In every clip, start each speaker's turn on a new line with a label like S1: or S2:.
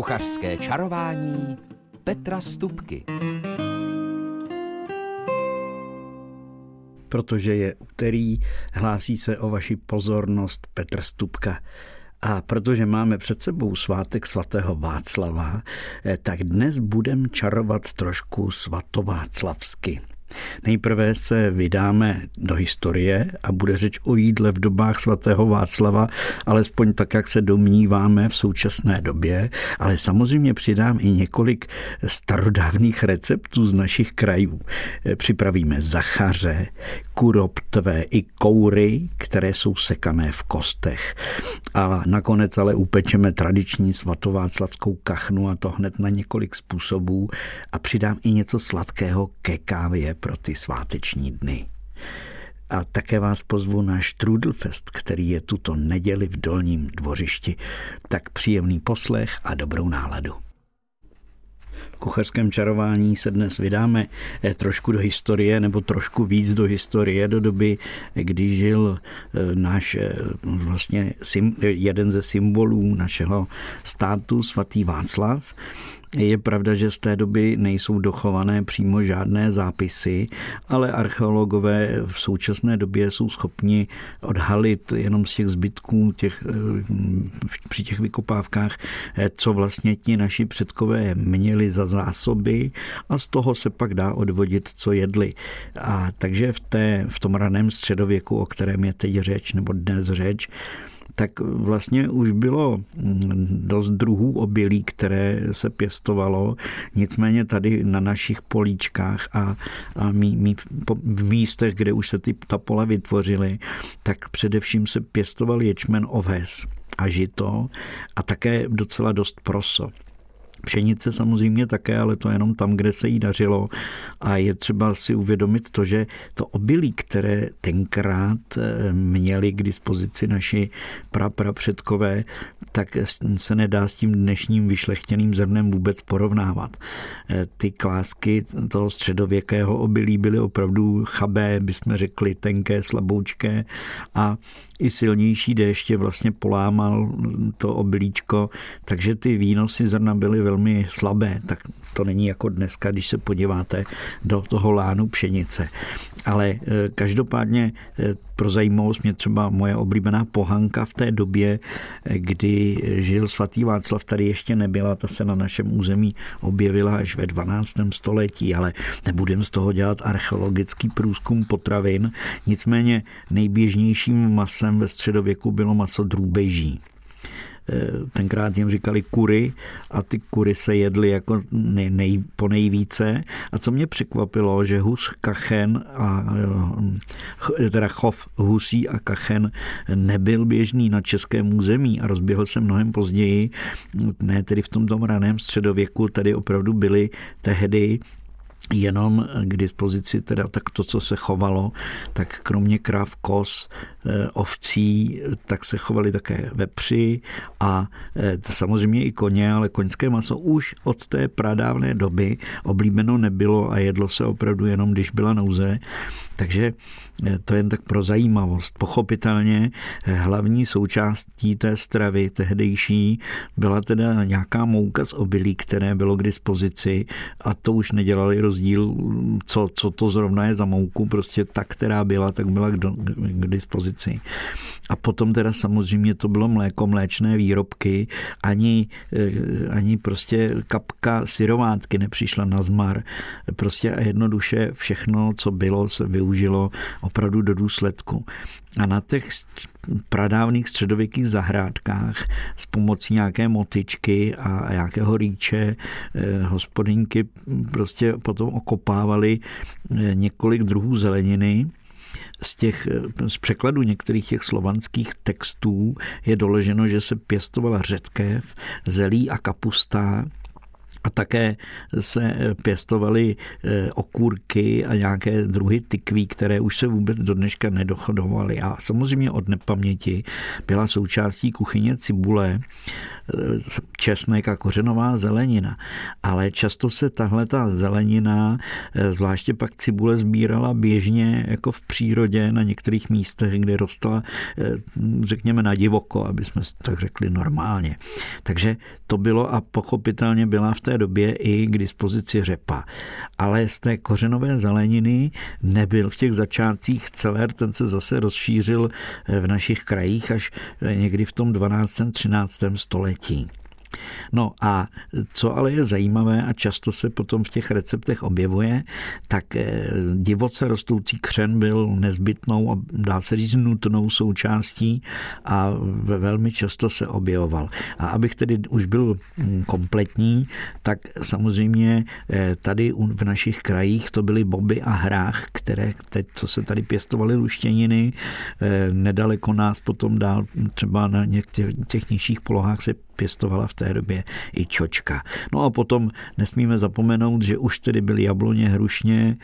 S1: Kuchařské čarování Petra Stupky.
S2: Protože je úterý, hlásí se o vaši pozornost Petr Stupka. A protože máme před sebou svátek svatého Václava, eh, tak dnes budeme čarovat trošku svatováclavsky. Nejprve se vydáme do historie a bude řeč o jídle v dobách svatého Václava, alespoň tak, jak se domníváme v současné době, ale samozřejmě přidám i několik starodávných receptů z našich krajů. Připravíme zachaře, kuroptve i koury, které jsou sekané v kostech. A nakonec ale upečeme tradiční svatováclavskou kachnu a to hned na několik způsobů a přidám i něco sladkého ke kávě pro ty sváteční dny. A také vás pozvu na Strudelfest, který je tuto neděli v Dolním dvořišti. Tak příjemný poslech a dobrou náladu. V kuchařském čarování se dnes vydáme eh, trošku do historie, nebo trošku víc do historie, do doby, kdy žil eh, náš eh, vlastně jeden ze symbolů našeho státu, svatý Václav. Je pravda, že z té doby nejsou dochované přímo žádné zápisy, ale archeologové v současné době jsou schopni odhalit jenom z těch zbytků těch, eh, při těch vykopávkách, eh, co vlastně ti naši předkové měli za zásoby a z toho se pak dá odvodit, co jedli. A takže v, té, v tom raném středověku, o kterém je teď řeč, nebo dnes řeč, tak vlastně už bylo dost druhů obilí, které se pěstovalo. Nicméně tady na našich políčkách a, a mý, mý, v místech, kde už se ty, ta pole vytvořily, tak především se pěstoval ječmen oves a žito a také docela dost proso. Pšenice samozřejmě také, ale to jenom tam, kde se jí dařilo. A je třeba si uvědomit to, že to obilí, které tenkrát eh, měli k dispozici naši praprapředkové, tak se nedá s tím dnešním vyšlechtěným zrnem vůbec porovnávat. Eh, ty klásky toho středověkého obilí byly opravdu chabé, bychom řekli tenké, slaboučké a i silnější déště vlastně polámal to obilíčko, takže ty výnosy zrna byly velmi slabé, tak to není jako dneska, když se podíváte do toho lánu pšenice. Ale e, každopádně e, pro zajímavost mě třeba moje oblíbená pohanka v té době, kdy žil svatý Václav, tady ještě nebyla, ta se na našem území objevila až ve 12. století, ale nebudem z toho dělat archeologický průzkum potravin. Nicméně nejběžnějším masem ve středověku bylo maso drůbeží. Eh, tenkrát jim říkali kury a ty kury se jedly jako nej, nej, po nejvíce. A co mě překvapilo, že hus, kachen a eh, teda chov husí a kachen nebyl běžný na českém území a rozběhl se mnohem později, ne tedy v tom raném středověku, tady opravdu byly tehdy jenom k dispozici teda tak to, co se chovalo, tak kromě krav, kos, ovcí, tak se chovali také vepři a eh, samozřejmě i koně, ale koňské maso už od té pradávné doby oblíbeno nebylo a jedlo se opravdu jenom, když byla nouze. Takže eh, to jen tak pro zajímavost. Pochopitelně hlavní součástí té stravy tehdejší byla teda nějaká mouka z obilí, které bylo k dispozici a to už nedělali rozdíl, co, co to zrovna je za mouku, prostě ta, která byla, tak byla k, do, k dispozici. A potom teda samozřejmě to bylo mléko, mléčné výrobky, ani, eh, ani prostě kapka syrovátky nepřišla na zmar. Prostě a jednoduše všechno, co bylo, se využilo opravdu do důsledku. A na těch pradávných středověkých zahrádkách s pomocí nějaké motičky a nějakého rýče eh, hospodinky prostě potom okopávali eh, několik druhů zeleniny z, těch, z překladu některých těch slovanských textů je doloženo, že se pěstovala řetkev, zelí a kapusta, a také se pěstovaly eh, okůrky a nějaké druhy tykví, které už se vůbec do dneška nedochodovaly. A samozřejmě od nepaměti byla součástí kuchyně cibule, česnek a kořenová zelenina. Ale často se tahle ta zelenina, zvláště pak cibule, sbírala běžně jako v přírodě na některých místech, kde rostla, řekněme, na divoko, aby jsme tak řekli normálně. Takže to bylo a pochopitelně byla v té době i k dispozici řepa. Ale z té kořenové zeleniny nebyl v těch začátcích celer, ten se zase rozšířil v našich krajích až někdy v tom 12. 13. století. No a co ale je zajímavé a často se potom v těch receptech objevuje, tak eh, divoce rostoucí křen byl nezbytnou a dá se říct nutnou součástí a velmi často se objevoval. A abych tedy už byl hm, kompletní, tak samozřejmě eh, tady v našich krajích to byly boby a hrách, které teď, co se tady pěstovaly luštěniny, eh, nedaleko nás potom dál třeba na některých těch nižších polohách se pěstovala v té době i čočka. No a potom nesmíme zapomenout, že už tedy byly jabloně, hrušně,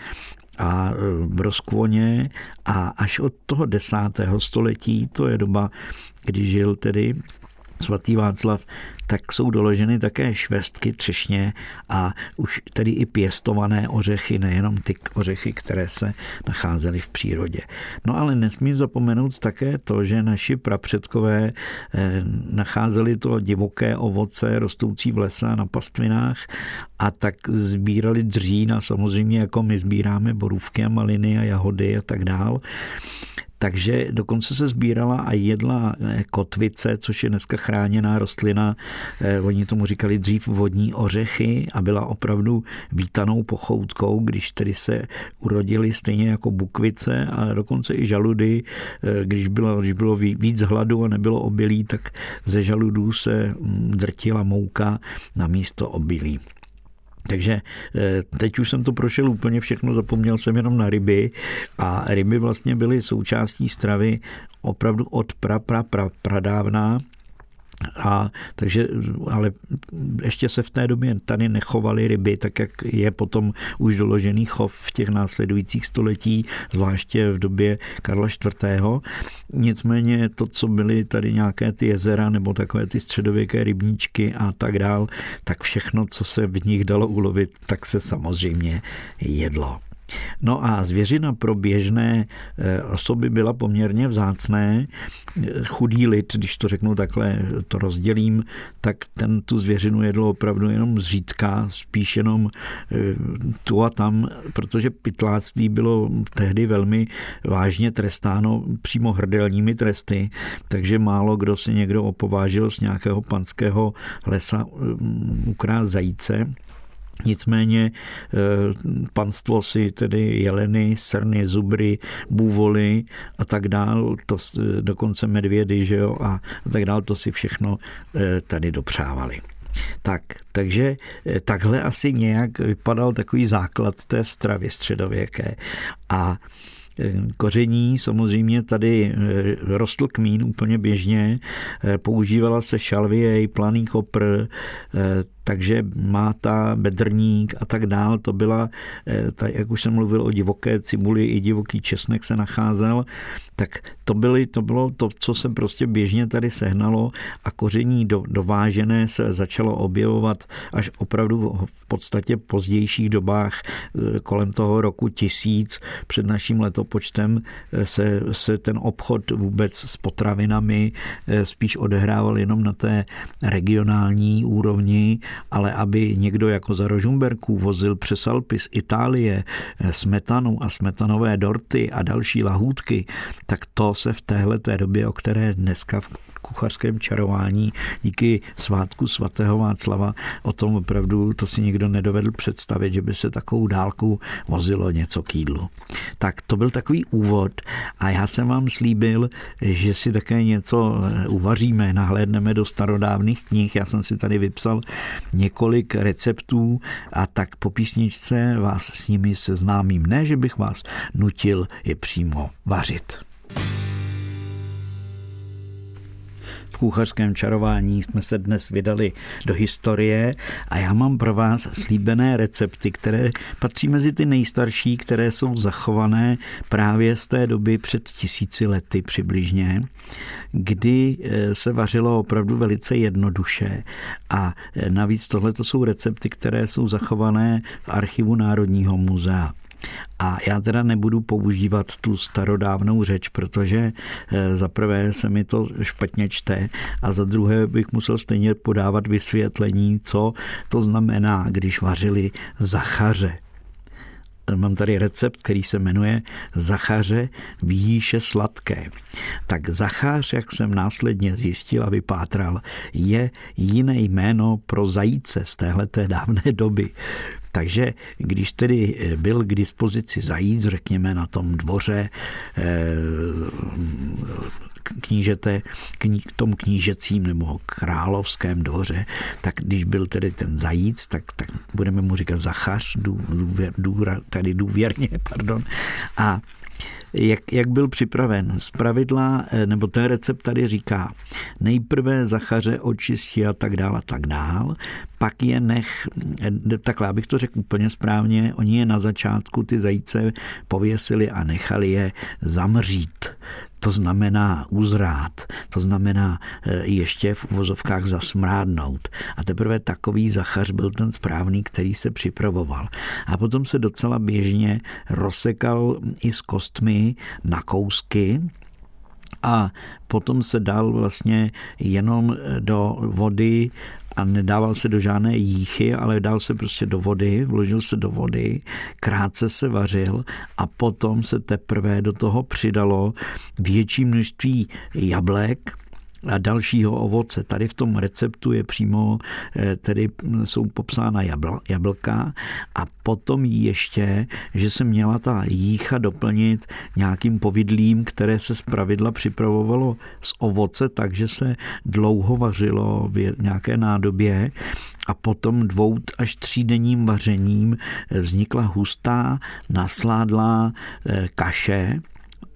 S2: a e, broskvoně a až od toho desátého století, to je doba, kdy žil tedy svatý Václav, tak jsou doloženy také švestky třešně a už tedy i pěstované ořechy, nejenom ty ořechy, které se nacházely v přírodě. No ale nesmím zapomenout také to, že naši prapředkové eh, nacházeli to divoké ovoce rostoucí v lese na pastvinách a tak sbírali dřín a samozřejmě jako my sbíráme borůvky a maliny a jahody a tak dál takže dokonce se sbírala a jedla eh, kotvice, což je dneska chráněná rostlina. Eh, oni tomu říkali dřív vodní ořechy a byla opravdu vítanou pochoutkou, když tedy se urodili stejně jako bukvice a dokonce i žaludy. Eh, když bylo, když bylo víc hladu a nebylo obilí, tak ze žaludů se mm, drtila mouka na místo obilí. Takže eh, teď už jsem to prošel úplně všechno, zapomněl jsem jenom na ryby a ryby vlastně byly součástí stravy opravdu od pra, pra, pra, pradávna a takže, ale ještě se v té době tady nechovaly ryby, tak jak je potom už doložený chov v těch následujících století, zvláště v době Karla IV. Nicméně to, co byly tady nějaké ty jezera nebo takové ty středověké rybníčky a tak dál, tak všechno, co se v nich dalo ulovit, tak se samozřejmě jedlo. No a zvěřina pro běžné eh, osoby byla poměrně vzácné. Chudý lid, když to řeknu takhle, to rozdělím, tak ten tu zvěřinu jedl opravdu jenom zřídka, spíš jenom eh, tu a tam, protože pytláctví bylo tehdy velmi vážně trestáno přímo hrdelními tresty, takže málo kdo si někdo opovážil z nějakého panského lesa ukrát zajíce. Nicméně eh, panstvo si tedy jeleny, srny, zubry, bůvoly a tak dál, to, dokonce medvědy že jo, a, tak dál, to si všechno eh, tady dopřávali. Tak, takže eh, takhle asi nějak vypadal takový základ té stravy středověké. A koření. Samozřejmě tady rostl kmín úplně běžně, používala se šalvie, planý kopr, takže máta, bedrník a tak dál, to byla, eh, tak jak už jsem mluvil o divoké cibuli, i divoký česnek se nacházel, tak to, byly, to bylo to, co se prostě běžně tady sehnalo a koření do, dovážené se začalo objevovat až opravdu v podstatě pozdějších dobách eh, kolem toho roku tisíc. Před naším letopočtem eh, se, se ten obchod vůbec s potravinami spíš odehrával jenom na té regionální úrovni ale aby někdo jako za Rožumberků vozil přes Alpy z Itálie eh, smetanu a smetanové dorty a další lahůdky, tak to se v téhle té době, o které dneska v kuchařském čarování díky svátku svatého Václava o tom opravdu to si nikdo nedovedl představit, že by se takovou dálku vozilo něco k jídlu. Tak to byl takový úvod a já jsem vám slíbil, že si také něco eh, uvaříme, nahlédneme do starodávných knih. Já jsem si tady vypsal několik receptů a tak po písničce vás s nimi seznámím. Ne, že bych vás nutil je přímo vařit. Kuchařském čarování jsme se dnes vydali do historie a já mám pro vás slíbené recepty, které patří mezi ty nejstarší, které jsou zachované právě z té doby před tisíci lety přibližně, kdy eh, se vařilo opravdu velice jednoduše a eh, navíc tohle to jsou recepty, které jsou zachované v archivu Národního muzea. A já teda nebudu používat tu starodávnou řeč, protože eh, za prvé se mi to špatně čte a za druhé bych musel stejně podávat vysvětlení, co to znamená, když vařili zachaře. Mám tady recept, který se jmenuje Zachaře výše sladké. Tak zachář, jak jsem následně zjistil a vypátral, je jiné jméno pro zajíce z téhleté dávné doby. Takže když tedy eh, byl k dispozici zajíc, řekněme na tom dvoře eh, knížete, kní, tom knížecím nebo královském dvoře, tak když byl tedy ten zajíc, tak, tak budeme mu říkat zachař, důvěr, důra, tady důvěrně, pardon. A jak, jak byl připraven. Z pravidla, eh, nebo ten recept tady říká, nejprve zachaře očistí a tak dál a tak dál, pak je nech, eh, takhle, abych to řekl úplně správně, oni je na začátku ty zajíce pověsili a nechali je zamřít to znamená uzrát, to znamená e, ještě v uvozovkách zasmrádnout. A teprve takový zachař byl ten správný, který se připravoval. A potom se docela běžně rozsekal i s kostmi na kousky, a potom se dal vlastně jenom do vody a nedával se do žádné jíchy, ale dal se prostě do vody, vložil se do vody, krátce se vařil a potom se teprve do toho přidalo větší množství jablek, a dalšího ovoce. Tady v tom receptu je přímo, eh, tedy jsou popsána jabl, jablka a potom ještě, že se měla ta jícha doplnit nějakým povidlím, které se zpravidla připravovalo z ovoce, takže se dlouho vařilo v nějaké nádobě a potom dvou až třídenním vařením vznikla hustá, nasládlá eh, kaše,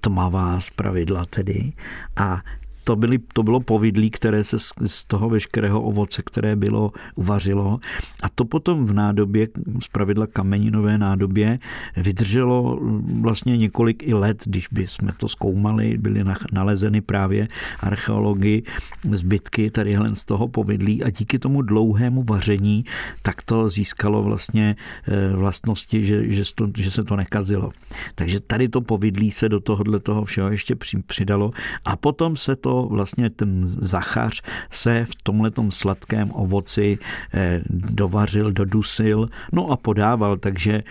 S2: tmavá z pravidla tedy a to, byly, to bylo povidlí, které se z, z toho veškerého ovoce, které bylo, uvařilo. A to potom v nádobě, z pravidla kameninové nádobě, vydrželo vlastně několik i let, když by jsme to zkoumali, byly nalezeny právě archeologi zbytky tadyhle z toho povidlí a díky tomu dlouhému vaření tak to získalo vlastně eh, vlastnosti, že, že, to, že se to nekazilo. Takže tady to povidlí se do tohohle toho všeho ještě přidalo a potom se to vlastně ten zachař se v tomhletom sladkém ovoci eh, dovařil, dodusil, no a podával, takže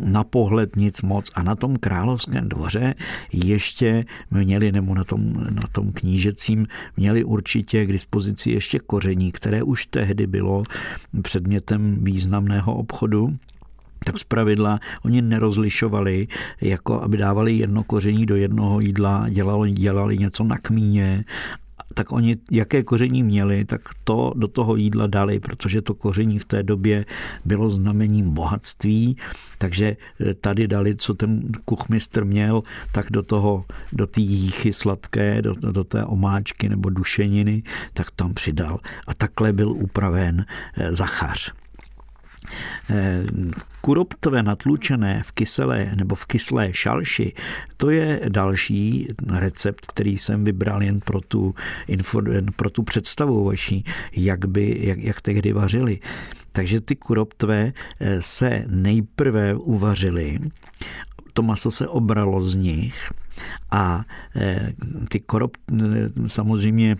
S2: na pohled nic moc. A na tom královském dvoře ještě měli, nebo na tom, na tom knížecím, měli určitě k dispozici ještě koření, které už tehdy bylo předmětem významného obchodu tak zpravidla oni nerozlišovali, jako aby dávali jedno koření do jednoho jídla, dělali, dělali něco na kmíně tak oni jaké koření měli, tak to do toho jídla dali, protože to koření v té době bylo znamením bohatství, takže eh, tady dali, co ten kuchmistr měl, tak do toho, do té jíchy sladké, do, do té omáčky nebo dušeniny, tak tam přidal. A takhle byl upraven eh, zachař. Eh, Kuroptové natlučené v kyselé nebo v kyslé šalši, to je další recept, který jsem vybral jen pro tu, pro tu představu vaší, jak, by, jak, jak tehdy vařili. Takže ty kuroptvé eh, se nejprve uvařily, to maso se obralo z nich a eh, ty korop samozřejmě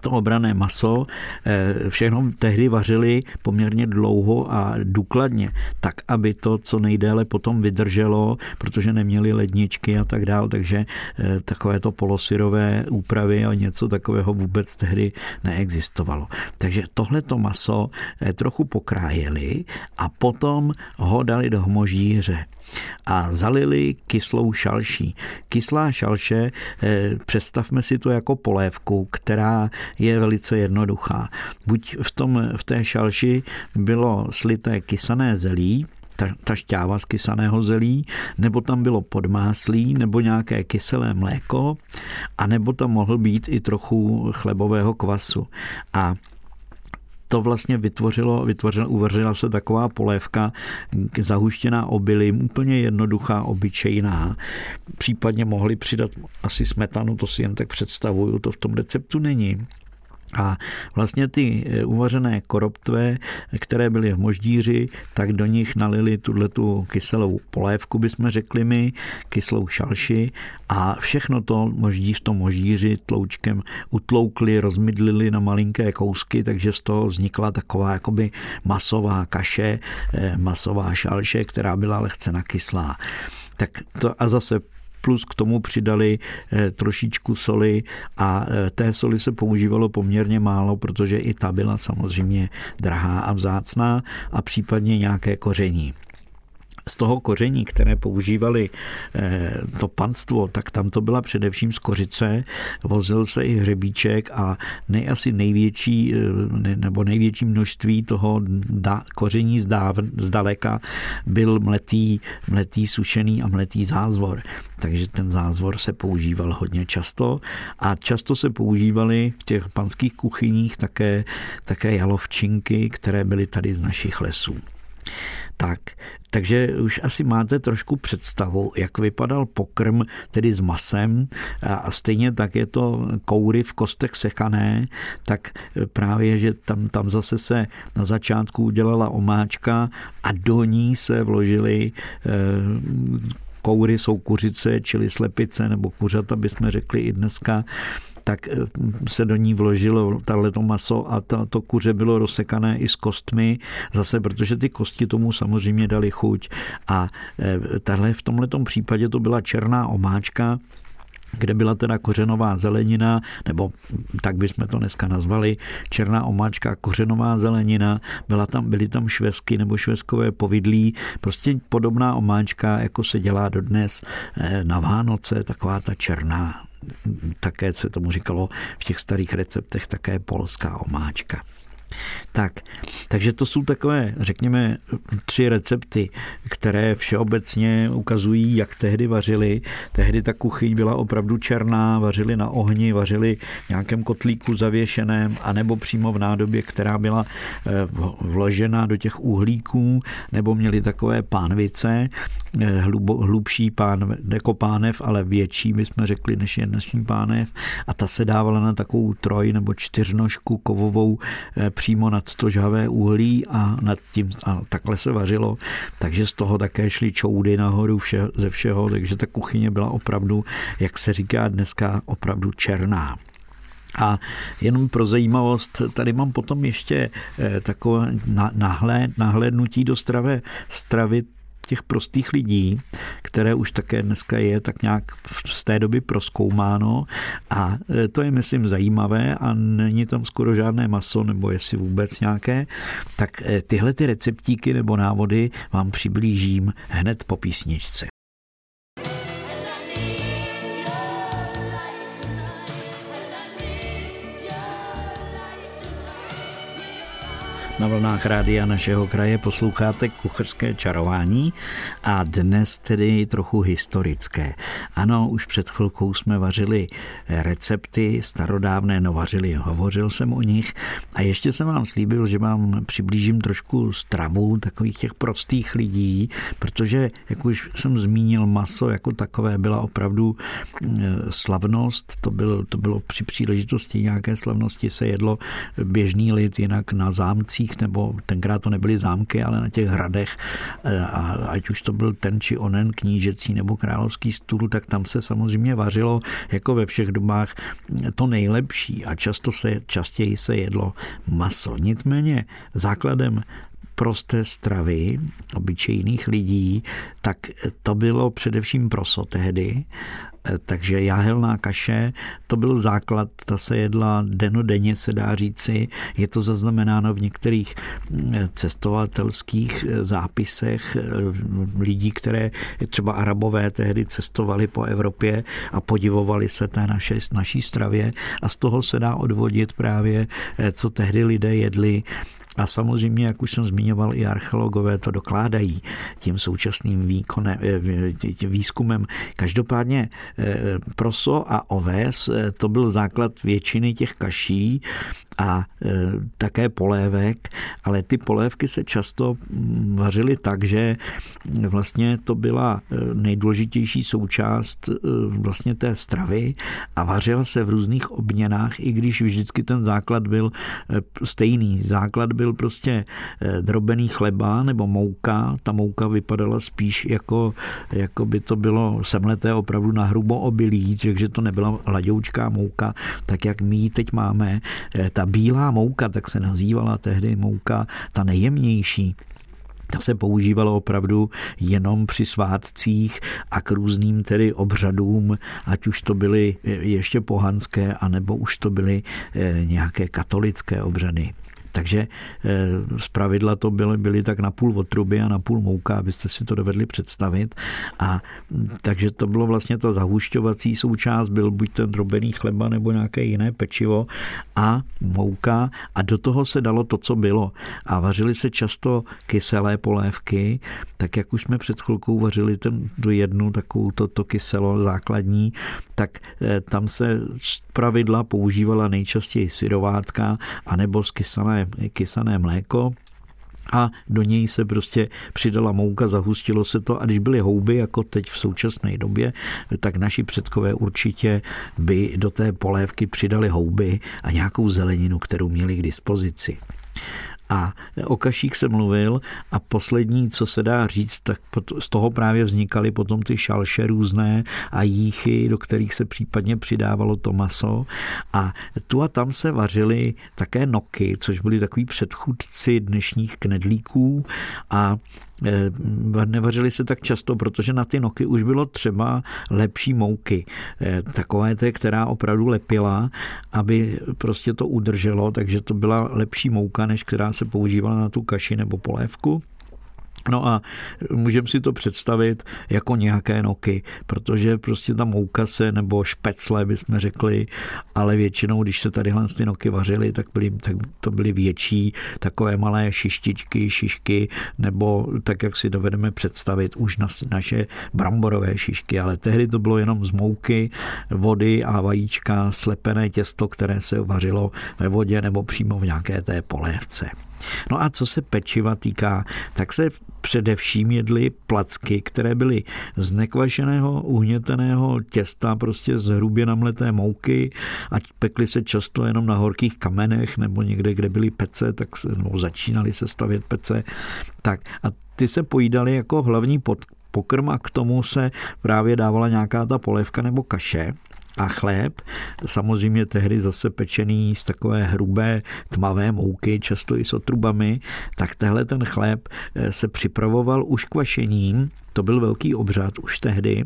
S2: to obrané maso, eh, všechno tehdy vařili poměrně dlouho a důkladně, tak, aby to co nejdéle potom vydrželo, protože neměli ledničky a tak dál, takže eh, takové to polosyrové úpravy a něco takového vůbec tehdy neexistovalo. Takže tohleto maso eh, trochu pokrájeli a potom ho dali do hmožíře a zalili kyslou šalší. Kyslá šalše, eh, představme si to jako polévku, která je velice jednoduchá. Buď v, tom, v té šalši bylo slité kysané zelí, ta, ta šťáva z kysaného zelí, nebo tam bylo podmáslí, nebo nějaké kyselé mléko, a nebo tam mohl být i trochu chlebového kvasu. A to vlastně vytvořilo, vytvořila, uvařila se taková polévka zahuštěná obilím, úplně jednoduchá, obyčejná. Případně mohli přidat asi smetanu, to si jen tak představuju, to v tom receptu není. A vlastně ty eh, uvařené koroptve, které byly v moždíři, tak do nich nalili tuhle tu kyselou polévku, bychom řekli my, kyslou šalši a všechno to moždíř, to moždíři tloučkem utloukli, rozmydlili na malinké kousky, takže z toho vznikla taková jakoby masová kaše, eh, masová šalše, která byla lehce nakyslá. Tak to a zase plus k tomu přidali eh, trošičku soli a eh, té soli se používalo poměrně málo, protože i ta byla samozřejmě drahá a vzácná a případně nějaké koření z toho koření, které používali eh, to panstvo, tak tam to byla především z kořice, vozil se i hřebíček a nej, asi největší nebo největší množství toho da, koření zdáv, zdaleka byl mletý, mletý sušený a mletý zázvor. Takže ten zázvor se používal hodně často a často se používaly v těch panských kuchyních také, také jalovčinky, které byly tady z našich lesů. Tak, takže už asi máte trošku představu, jak vypadal pokrm, tedy s masem. A stejně tak je to koury v kostech sechané, tak právě, že tam, tam zase se na začátku udělala omáčka a do ní se vložily eh, koury jsou kuřice, čili slepice nebo kuřata, bychom řekli i dneska, tak eh, se do ní vložilo tato maso a to, to kuře bylo rozsekané i s kostmi, zase protože ty kosti tomu samozřejmě dali chuť. A eh, tahle v tomhle případě to byla černá omáčka, kde byla teda kořenová zelenina, nebo tak bychom to dneska nazvali, černá omáčka, kořenová zelenina, byla tam, byly tam švesky nebo šveskové povidlí, prostě podobná omáčka, jako se dělá dodnes eh, na Vánoce, taková ta černá také se tomu říkalo v těch starých receptech také polská omáčka. Tak, takže to jsou takové, řekněme, tři recepty, které všeobecně ukazují, jak tehdy vařili. Tehdy ta kuchyň byla opravdu černá, vařili na ohni, vařili v nějakém kotlíku zavěšeném, anebo přímo v nádobě, která byla eh, vložena do těch uhlíků, nebo měli takové pánvice, eh, hlubo, hlubší pán, jako pánev, ale větší, bychom řekli, než je dnešní pánev. A ta se dávala na takovou troj nebo čtyřnožku kovovou eh, přímo nad to žhavé uhlí a nad tím a takhle se vařilo, takže z toho také šly čoudy nahoru vše, ze všeho, takže ta kuchyně byla opravdu, jak se říká dneska, opravdu černá. A jenom pro zajímavost, tady mám potom ještě eh, takové nahlédnutí do stravé, stravy těch prostých lidí, které už také dneska je tak nějak z té doby proskoumáno a e, to je, myslím, zajímavé a není tam skoro žádné maso nebo jestli vůbec nějaké, tak e, tyhle ty receptíky nebo návody vám přiblížím hned po písničce. Na vlnách rádia našeho kraje posloucháte kuchrské čarování a dnes tedy trochu historické. Ano, už před chvilkou jsme vařili recepty starodávné, no vařili, hovořil jsem o nich a ještě jsem vám slíbil, že vám přiblížím trošku stravu takových těch prostých lidí, protože, jak už jsem zmínil, maso jako takové byla opravdu eh, slavnost, to bylo, to bylo při příležitosti nějaké slavnosti se jedlo běžný lid jinak na zámcích nebo tenkrát to nebyly zámky, ale na těch hradech, eh, a ať už to byl ten či onen knížecí nebo královský stůl, tak tam se samozřejmě vařilo jako ve všech dobách to nejlepší a často se, častěji se jedlo maso. Nicméně základem prosté stravy obyčejných lidí, tak to bylo především proso tehdy takže jáhelná kaše, to byl základ, ta se jedla denodenně, se dá říci. Je to zaznamenáno v některých mm, cestovatelských eh, zápisech eh, lidí, které třeba arabové tehdy cestovali po Evropě a podivovali se té naše, naší stravě a z toho se dá odvodit právě, eh, co tehdy lidé jedli A samozřejmě, jak už jsem zmiňoval, i archeologové to dokládají tím současným výkonem, tím výzkumem. Každopádně proso a oves to byl základ většiny těch kaší a e, také polévek, ale ty polévky se často vařily tak, že vlastně to byla e, nejdůležitější součást e, vlastně té stravy a vařila se v různých obměnách, i když vždycky ten základ byl stejný. Základ byl prostě drobený chleba nebo mouka. Ta mouka vypadala spíš jako, jako by to bylo semleté opravdu na hrubo obilí, takže to nebyla hladoučká mouka, tak jak my ji teď máme. Ta bílá mouka, tak se nazývala tehdy mouka ta nejjemnější, ta se používala opravdu jenom při svátcích a k různým tedy obřadům, ať už to byly ještě pohanské, anebo už to byly eh, nějaké katolické obřady. Takže eh, z pravidla to byly, byly tak na půl otruby a na půl mouka, abyste si to dovedli představit. A takže to bylo vlastně ta zahušťovací součást, byl buď ten drobený chleba nebo nějaké jiné pečivo a mouka a do toho se dalo to, co bylo. A vařily se často kyselé polévky, tak jak už jsme před chvilkou vařili ten do jednu takovou to, to kyselo základní, tak eh, tam se z pravidla používala nejčastěji syrovátka anebo skysané, kysané mléko a do něj se prostě přidala mouka, zahustilo se to a když byly houby, jako teď v současné době, tak naši předkové určitě by do té polévky přidali houby a nějakou zeleninu, kterou měli k dispozici. A o kaších se mluvil a poslední, co se dá říct, tak z toho právě vznikaly potom ty šalše různé a jíchy, do kterých se případně přidávalo to maso. A tu a tam se vařily také noky, což byly takový předchůdci dnešních knedlíků a nevařily se tak často, protože na ty noky už bylo třeba lepší mouky. Eh, takové té, která opravdu lepila, aby prostě to udrželo, takže to byla lepší mouka, než která se používala na tu kaši nebo polévku. No a můžeme si to představit jako nějaké noky, protože prostě ta mouka se, nebo špecle bychom řekli, ale většinou, když se tady ty noky vařily, tak, byly, tak to byly větší, takové malé šištičky, šišky, nebo tak, jak si dovedeme představit už na, naše bramborové šišky, ale tehdy to bylo jenom z mouky, vody a vajíčka, slepené těsto, které se vařilo ve vodě nebo přímo v nějaké té polévce. No a co se pečiva týká, tak se především jedly placky, které byly z nekvašeného uhněteného těsta, prostě z hrubě namleté mouky a pekly se často jenom na horkých kamenech nebo někde, kde byly pece, tak se, no, začínali se stavět pece. Tak a ty se pojídaly jako hlavní pod, pokrm a k tomu se právě dávala nějaká ta polévka nebo kaše a chléb, samozřejmě tehdy zase pečený z takové hrubé tmavé mouky, často i s otrubami, tak tehle ten chléb eh, se připravoval už kvašením, to byl velký obřad už tehdy.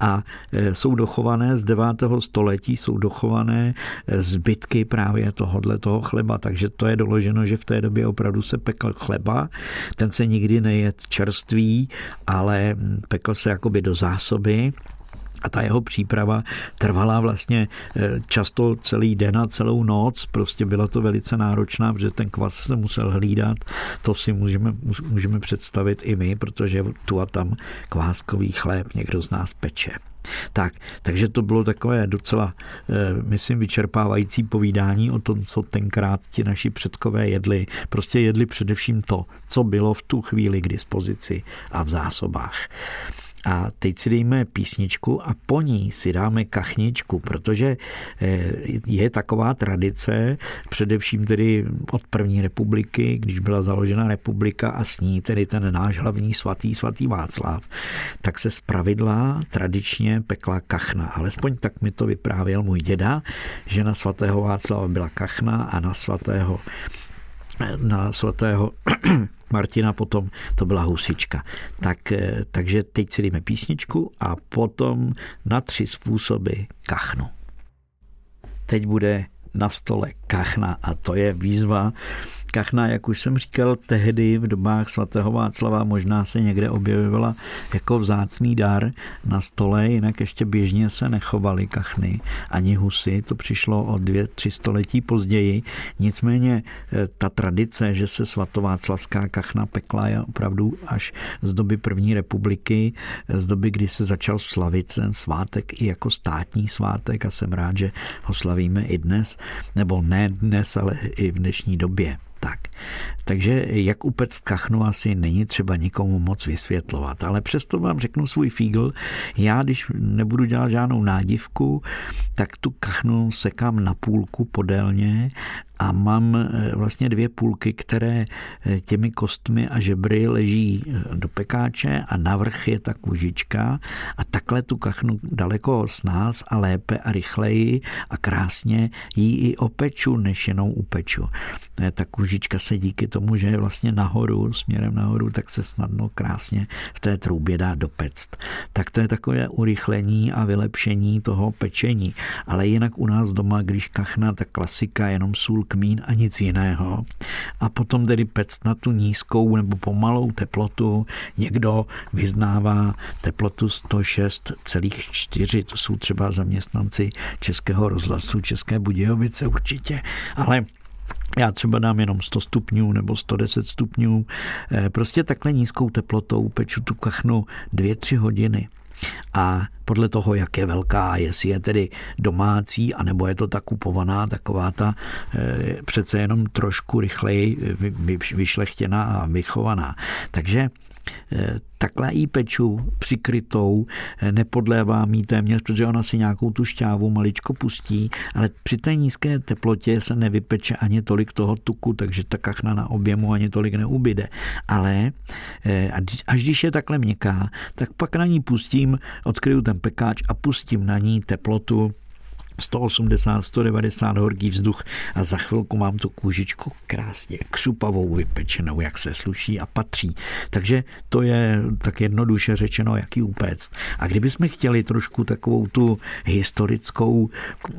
S2: A eh, jsou dochované z 9. století, jsou dochované eh, zbytky právě tohohle toho chleba, takže to je doloženo, že v té době opravdu se pekl chleba, ten se nikdy nejet čerstvý, ale hm, pekl se jakoby do zásoby a ta jeho příprava trvala vlastně eh, často celý den a celou noc. Prostě byla to velice náročná, protože ten kvas se musel hlídat. To si můžeme, můžeme představit i my, protože tu a tam kváskový chléb někdo z nás peče. Tak, takže to bylo takové docela, eh, myslím, vyčerpávající povídání o tom, co tenkrát ti naši předkové jedli. Prostě jedli především to, co bylo v tu chvíli k dispozici a v zásobách. A teď si dejme písničku a po ní si dáme kachničku, protože eh, je taková tradice, především tedy od první republiky, když byla založena republika a s ní tedy ten náš hlavní svatý, svatý Václav, tak se zpravidla tradičně pekla kachna. Alespoň tak mi to vyprávěl můj děda, že na svatého Václava byla kachna a na svatého na svatého Martina potom to byla husička. Tak, eh, takže teď si dejme písničku a potom na tři způsoby kachnu. Teď bude na stole kachna a to je výzva kachna, jak už jsem říkal, tehdy v dobách svatého Václava možná se někde objevovala jako vzácný dar na stole, jinak ještě běžně se nechovaly kachny ani husy, to přišlo o dvě, tři století později. Nicméně eh, ta tradice, že se svatováclavská kachna pekla je opravdu až z doby první republiky, z doby, kdy se začal slavit ten svátek i jako státní svátek a jsem rád, že ho slavíme i dnes, nebo ne dnes, ale i v dnešní době. Tak. Takže jak upect kachnu asi není třeba nikomu moc vysvětlovat, ale přesto vám řeknu svůj fígl. Já, když nebudu dělat žádnou nádivku, tak tu kachnu sekám na půlku podélně a mám eh, vlastně dvě půlky, které eh, těmi kostmi a žebry leží eh, do pekáče a navrch je ta kůžička a takhle tu kachnu daleko s nás a lépe a rychleji a krásně jí i opeču, než jenom upeču. Ta kůžička se díky tomu, že je vlastně nahoru, směrem nahoru, tak se snadno krásně v té troubě dá dopect. Tak to je takové urychlení a vylepšení toho pečení. Ale jinak u nás doma, když kachna, tak klasika, jenom sůl, kmín a nic jiného. A potom tedy pec na tu nízkou nebo pomalou teplotu. Někdo vyznává teplotu 106,4, to jsou třeba zaměstnanci Českého rozhlasu, České Budějovice určitě, ale já třeba dám jenom 100 stupňů nebo 110 stupňů. Eh, prostě takhle nízkou teplotou peču tu kachnu 2-3 hodiny. A podle toho, jak je velká, jestli je tedy domácí, anebo je to ta kupovaná, taková ta e, přece jenom trošku rychleji vyšlechtěná a vychovaná. Takže Eh, takhle jí peču přikrytou, eh, nepodlévám jí téměř, protože ona si nějakou tu šťávu maličko pustí, ale při té nízké teplotě se nevypeče ani tolik toho tuku, takže ta kachna na objemu ani tolik neubyde. Ale eh, až když je takhle měkká, tak pak na ní pustím, odkryju ten pekáč a pustím na ní teplotu 180, 190 horký vzduch a za chvilku mám tu kůžičku krásně křupavou vypečenou, jak se sluší a patří. Takže to je tak jednoduše řečeno, jaký upéct. A kdybychom chtěli trošku takovou tu historickou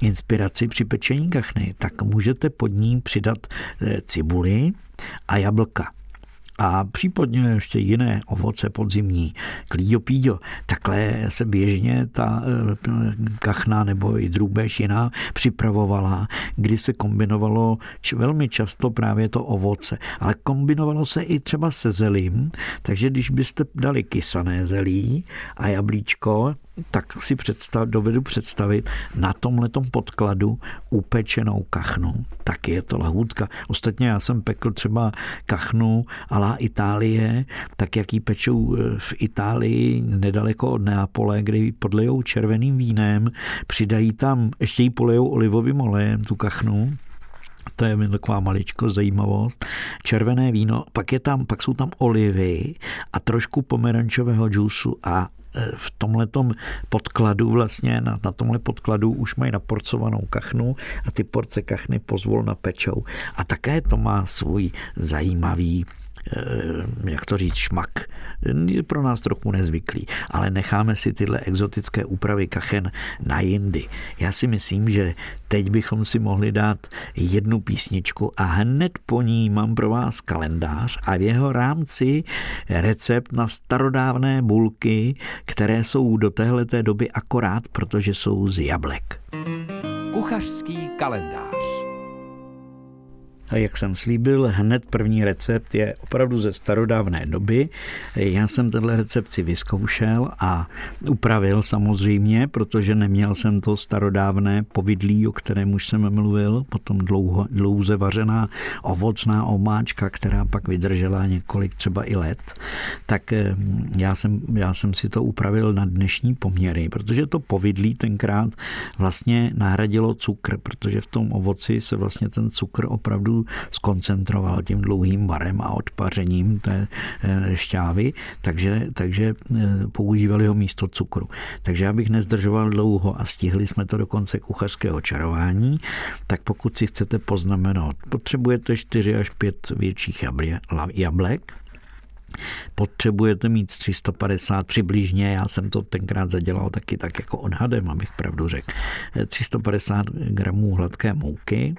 S2: inspiraci při pečení kachny, tak můžete pod ní přidat eh, cibuli a jablka a případně ještě jiné ovoce podzimní, klíďo, píďo. Takhle se běžně ta eh, kachna nebo i drůbež jiná připravovala, kdy se kombinovalo velmi často právě to ovoce, ale kombinovalo se i třeba se zelím, takže když byste dali kysané zelí a jablíčko, tak si představ, dovedu představit na tomhletom podkladu upečenou kachnu. Tak je to lahůdka. Ostatně já jsem pekl třeba kachnu la Itálie, tak jak ji pečou eh, v Itálii nedaleko od Neapole, kde ji podlejou červeným vínem, přidají tam, ještě ji polejou olivovým olejem, tu kachnu, to je taková maličko zajímavost. Červené víno, pak, je tam, pak jsou tam olivy a trošku pomerančového džusu a v tomhletom podkladu vlastně, na, na tomhle podkladu už mají naporcovanou kachnu a ty porce kachny pozvolna pečou. A také to má svůj zajímavý Eh, jak to říct, šmak. Je pro nás trochu nezvyklý, ale necháme si tyhle exotické úpravy kachen na jindy. Já si myslím, že teď bychom si mohli dát jednu písničku a hned po ní mám pro vás kalendář a v jeho rámci recept na starodávné bulky, které jsou do téhleté doby akorát, protože jsou z jablek.
S1: Kuchařský kalendář
S2: a jak jsem slíbil, hned první recept je opravdu ze starodávné doby. Já jsem tenhle recept si vyzkoušel a upravil samozřejmě, protože neměl jsem to starodávné povidlí, o kterém už jsem mluvil, potom dlouho, dlouze vařená ovocná omáčka, která pak vydržela několik třeba i let. Tak eh, já jsem, já jsem si to upravil na dnešní poměry, protože to povidlí tenkrát vlastně nahradilo cukr, protože v tom ovoci se vlastně ten cukr opravdu skoncentroval tím dlouhým varem a odpařením té eh, šťávy, takže, takže eh, používali ho místo cukru. Takže abych nezdržoval dlouho a stihli jsme to do konce kuchařského čarování, tak pokud si chcete poznamenat, potřebujete 4 až 5 větších jablek, Potřebujete mít 350 přibližně, já jsem to tenkrát zadělal taky tak jako odhadem, abych pravdu řekl. 350 eh, gramů hladké mouky,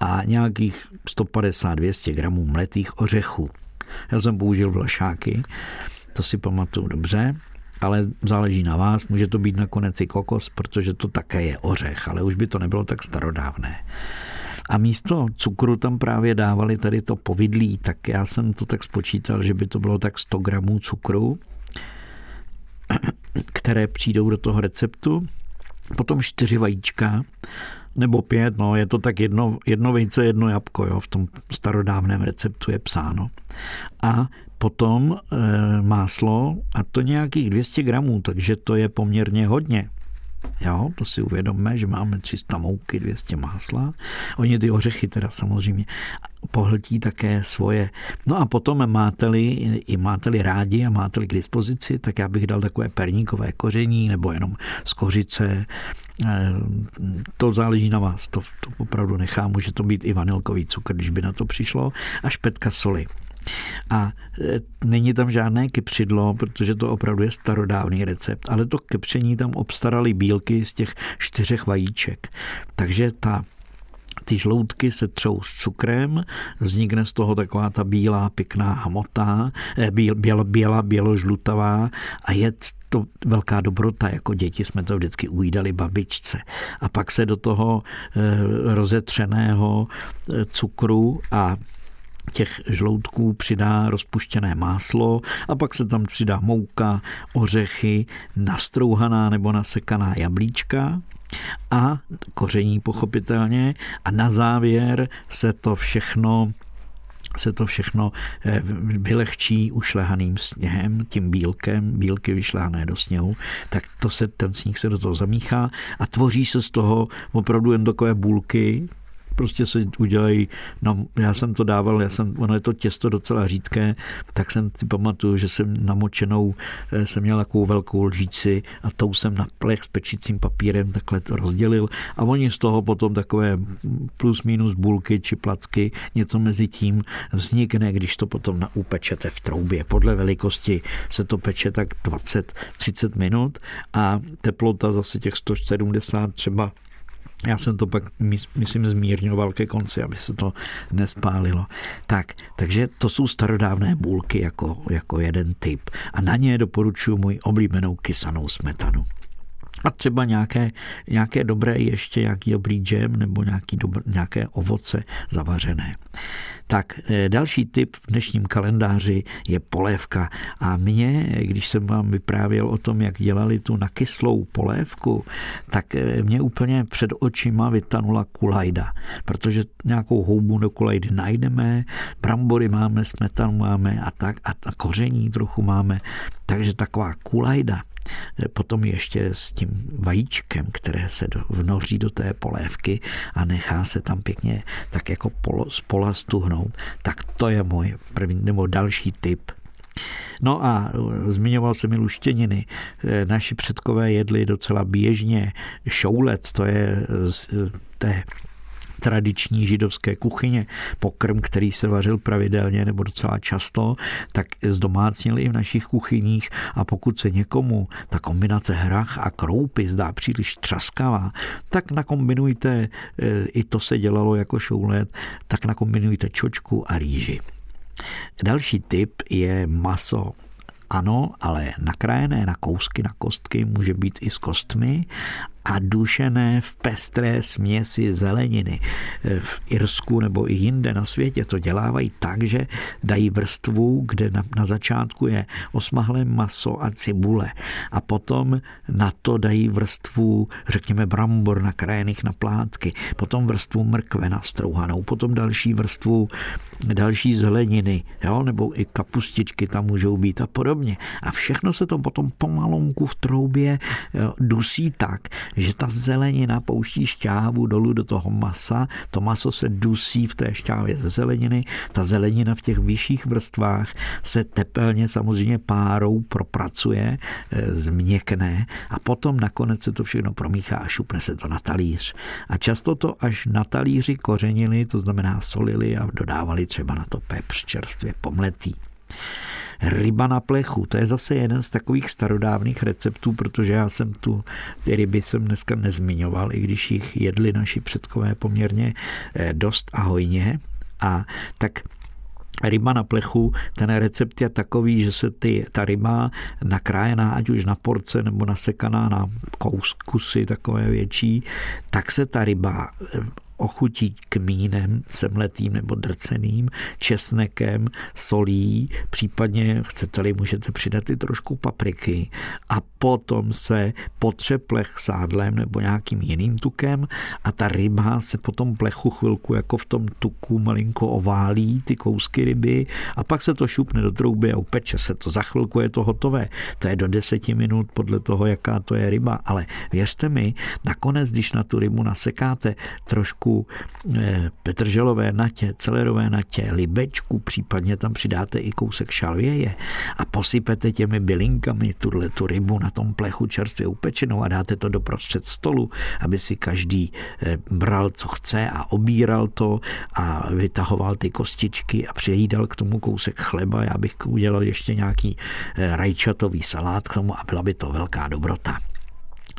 S2: a nějakých 150-200 gramů mletých ořechů. Já jsem použil vlašáky, to si pamatuju dobře, ale záleží na vás, může to být nakonec i kokos, protože to také je ořech, ale už by to nebylo tak starodávné. A místo cukru tam právě dávali tady to povidlí, tak já jsem to tak spočítal, že by to bylo tak 100 gramů cukru, které přijdou do toho receptu. Potom čtyři vajíčka, nebo pět, no je to tak jedno, jedno vejce, jedno jabko, jo, v tom starodávném receptu je psáno. A potom e, máslo a to nějakých 200 gramů, takže to je poměrně hodně. Jo, to si uvědomme, že máme 300 mouky, 200 másla. Oni ty ořechy teda samozřejmě pohltí také svoje. No a potom máte-li, i máte-li rádi a máte-li k dispozici, tak já bych dal takové perníkové koření nebo jenom z kořice. Eh, to záleží na vás, to, to opravdu nechám, může to být i vanilkový cukr, když by na to přišlo, a špetka soli. A e, není tam žádné kypřidlo, protože to opravdu je starodávný recept, ale to kypření tam obstarali bílky z těch čtyřech vajíček. Takže ta ty žloutky se třou s cukrem, vznikne z toho taková ta bílá pěkná hmota, e, bíl, bělo, běla, běložlutavá a je to velká dobrota, jako děti jsme to vždycky ujídali babičce. A pak se do toho e, rozetřeného cukru a těch žloutků přidá rozpuštěné máslo a pak se tam přidá mouka, ořechy, nastrouhaná nebo nasekaná jablíčka a koření pochopitelně. A na závěr se to všechno se to všechno eh, vylehčí ušlehaným sněhem, tím bílkem, bílky vyšlehané do sněhu, tak to se, ten sníh se do toho zamíchá a tvoří se z toho opravdu jen takové bulky, prostě se udělají, no, já jsem to dával, já jsem, ono je to těsto docela řídké, tak jsem si pamatuju, že jsem namočenou, eh, jsem měl takovou velkou lžíci a tou jsem na plech s pečícím papírem takhle to rozdělil a oni z toho potom takové plus minus bulky či placky, něco mezi tím vznikne, když to potom upečete v troubě. Podle velikosti se to peče tak 20-30 minut a teplota zase těch 170 třeba já jsem to pak, myslím, zmírňoval ke konci, aby se to nespálilo. Tak, takže to jsou starodávné bůlky jako, jako jeden typ. A na ně doporučuji můj oblíbenou kysanou smetanu. A třeba nějaké, nějaké dobré ještě, nějaký dobrý džem nebo nějaký dobr, nějaké ovoce zavařené. Tak eh, další tip v dnešním kalendáři je polévka. A mě, když jsem vám vyprávěl o tom, jak dělali tu nakyslou polévku, tak eh, mě úplně před očima vytanula kulajda, protože nějakou houbu do kulajdy najdeme, brambory máme, smetanu máme a tak a, a koření trochu máme, takže taková kulajda potom ještě s tím vajíčkem, které se vnoří do té polévky a nechá se tam pěkně tak jako polo, spola stuhnout, tak to je můj první nebo další tip. No a zmiňoval jsem i luštěniny. Naši předkové jedli docela běžně šoulet, to je z té tradiční židovské kuchyně, pokrm, který se vařil pravidelně nebo docela často, tak zdomácnili i v našich kuchyních. A pokud se někomu ta kombinace hrach a kroupy zdá příliš třaskavá, tak nakombinujte, e, i to se dělalo jako šoulet, tak nakombinujte čočku a rýži. Další typ je maso. Ano, ale nakrájené na kousky, na kostky, může být i s kostmi a dušené v pestré směsi zeleniny. V Irsku nebo i jinde na světě to dělávají tak, že dají vrstvu, kde na, na začátku je osmahlé maso a cibule a potom na to dají vrstvu, řekněme, brambor nakrájených na plátky, potom vrstvu mrkve nastrouhanou, potom další vrstvu další zeleniny, jo, nebo i kapustičky tam můžou být a podobně. A všechno se to potom pomalonku v troubě dusí tak, že ta zelenina pouští šťávu dolů do toho masa, to maso se dusí v té šťávě ze zeleniny, ta zelenina v těch vyšších vrstvách se tepelně samozřejmě párou propracuje, e, změkne a potom nakonec se to všechno promíchá a šupne se to na talíř. A často to až na talíři kořenili, to znamená solili a dodávali třeba na to pepř čerstvě pomletý. Ryba na plechu, to je zase jeden z takových starodávných receptů, protože já jsem tu ty ryby jsem dneska nezmiňoval, i když jich jedli naši předkové poměrně eh, dost a hojně. A tak ryba na plechu, ten recept je takový, že se ty, ta ryba nakrájená, ať už na porce nebo nasekaná na kusy takové větší, tak se ta ryba ochutí kmínem semletým nebo drceným, česnekem, solí, případně chcete-li, můžete přidat i trošku papriky a potom se potře plech sádlem nebo nějakým jiným tukem a ta ryba se potom plechu chvilku jako v tom tuku malinko oválí, ty kousky ryby a pak se to šupne do trouby a upeče se to. Za chvilku je to hotové. To je do deseti minut podle toho, jaká to je ryba. Ale věřte mi, nakonec, když na tu rybu nasekáte trošku trošku eh, petrželové natě, celerové natě, libečku, případně tam přidáte i kousek šalvěje a posypete těmi bylinkami tuhle tu rybu na tom plechu čerstvě upečenou a dáte to do prostřed stolu, aby si každý eh, bral, co chce a obíral to a vytahoval ty kostičky a přijídal k tomu kousek chleba. Já bych udělal ještě nějaký eh, rajčatový salát k tomu a byla by to velká dobrota.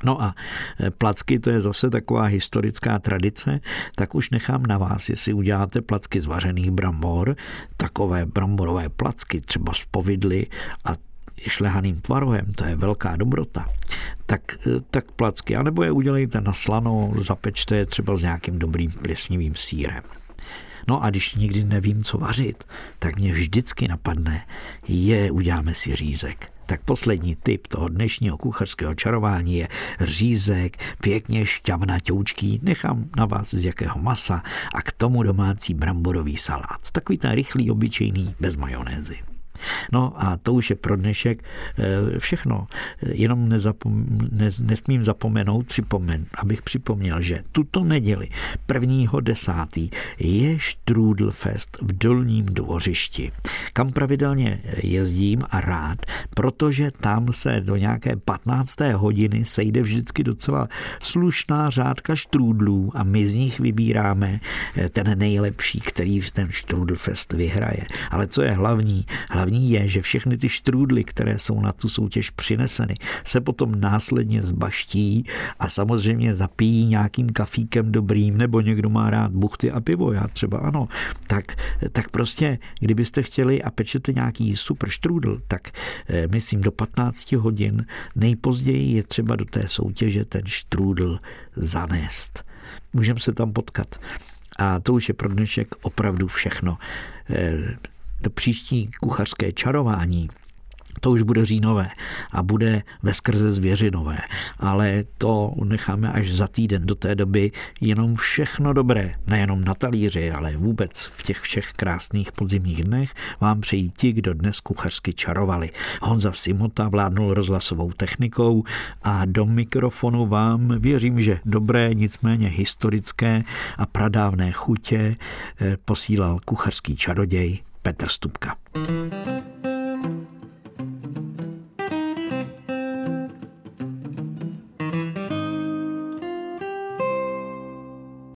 S2: No a e, placky, to je zase taková historická tradice, tak už nechám na vás, jestli uděláte placky z vařených brambor, takové bramborové placky, třeba z povidly a šlehaným tvarohem, to je velká dobrota, tak, e, tak placky, anebo je udělejte na slano, zapečte je třeba s nějakým dobrým plesnivým sírem. No a když nikdy nevím, co vařit, tak mě vždycky napadne, je, uděláme si řízek tak poslední typ toho dnešního kuchařského čarování je řízek, pěkně šťavnaťoučký, nechám na vás z jakého masa a k tomu domácí bramborový salát. Takový ten rychlý, obyčejný, bez majonézy. No a to už je pro dnešek eh, všechno. Jenom nezapom, nesmím zapomenout, připomen, abych připomněl, že tuto neděli 1.10. je Strudelfest v Dolním dvořišti, kam pravidelně jezdím a rád, protože tam se do nějaké 15. hodiny sejde vždycky docela slušná řádka štrůdlů a my z nich vybíráme eh, ten nejlepší, který ten Strudelfest vyhraje. Ale co je hlavní? Hlavní hlavní je, že všechny ty štrůdly, které jsou na tu soutěž přineseny, se potom následně zbaští a samozřejmě zapíjí nějakým kafíkem dobrým, nebo někdo má rád buchty a pivo, já třeba ano, tak, tak prostě, kdybyste chtěli a pečete nějaký super štrůdl, tak eh, myslím do 15 hodin nejpozději je třeba do té soutěže ten štrůdl zanést. Můžeme se tam potkat. A to už je pro dnešek opravdu všechno. To příští kuchařské čarování to už bude říjnové a bude ve skrze zvěřinové, ale to necháme až za týden. Do té doby jenom všechno dobré, nejenom na talíři, ale vůbec v těch všech krásných podzimních dnech vám přejí ti, kdo dnes kuchařsky čarovali. Honza Simota vládnul rozhlasovou technikou a do mikrofonu vám věřím, že dobré, nicméně historické a pradávné chutě eh, posílal kuchařský čaroděj Petr Stupka.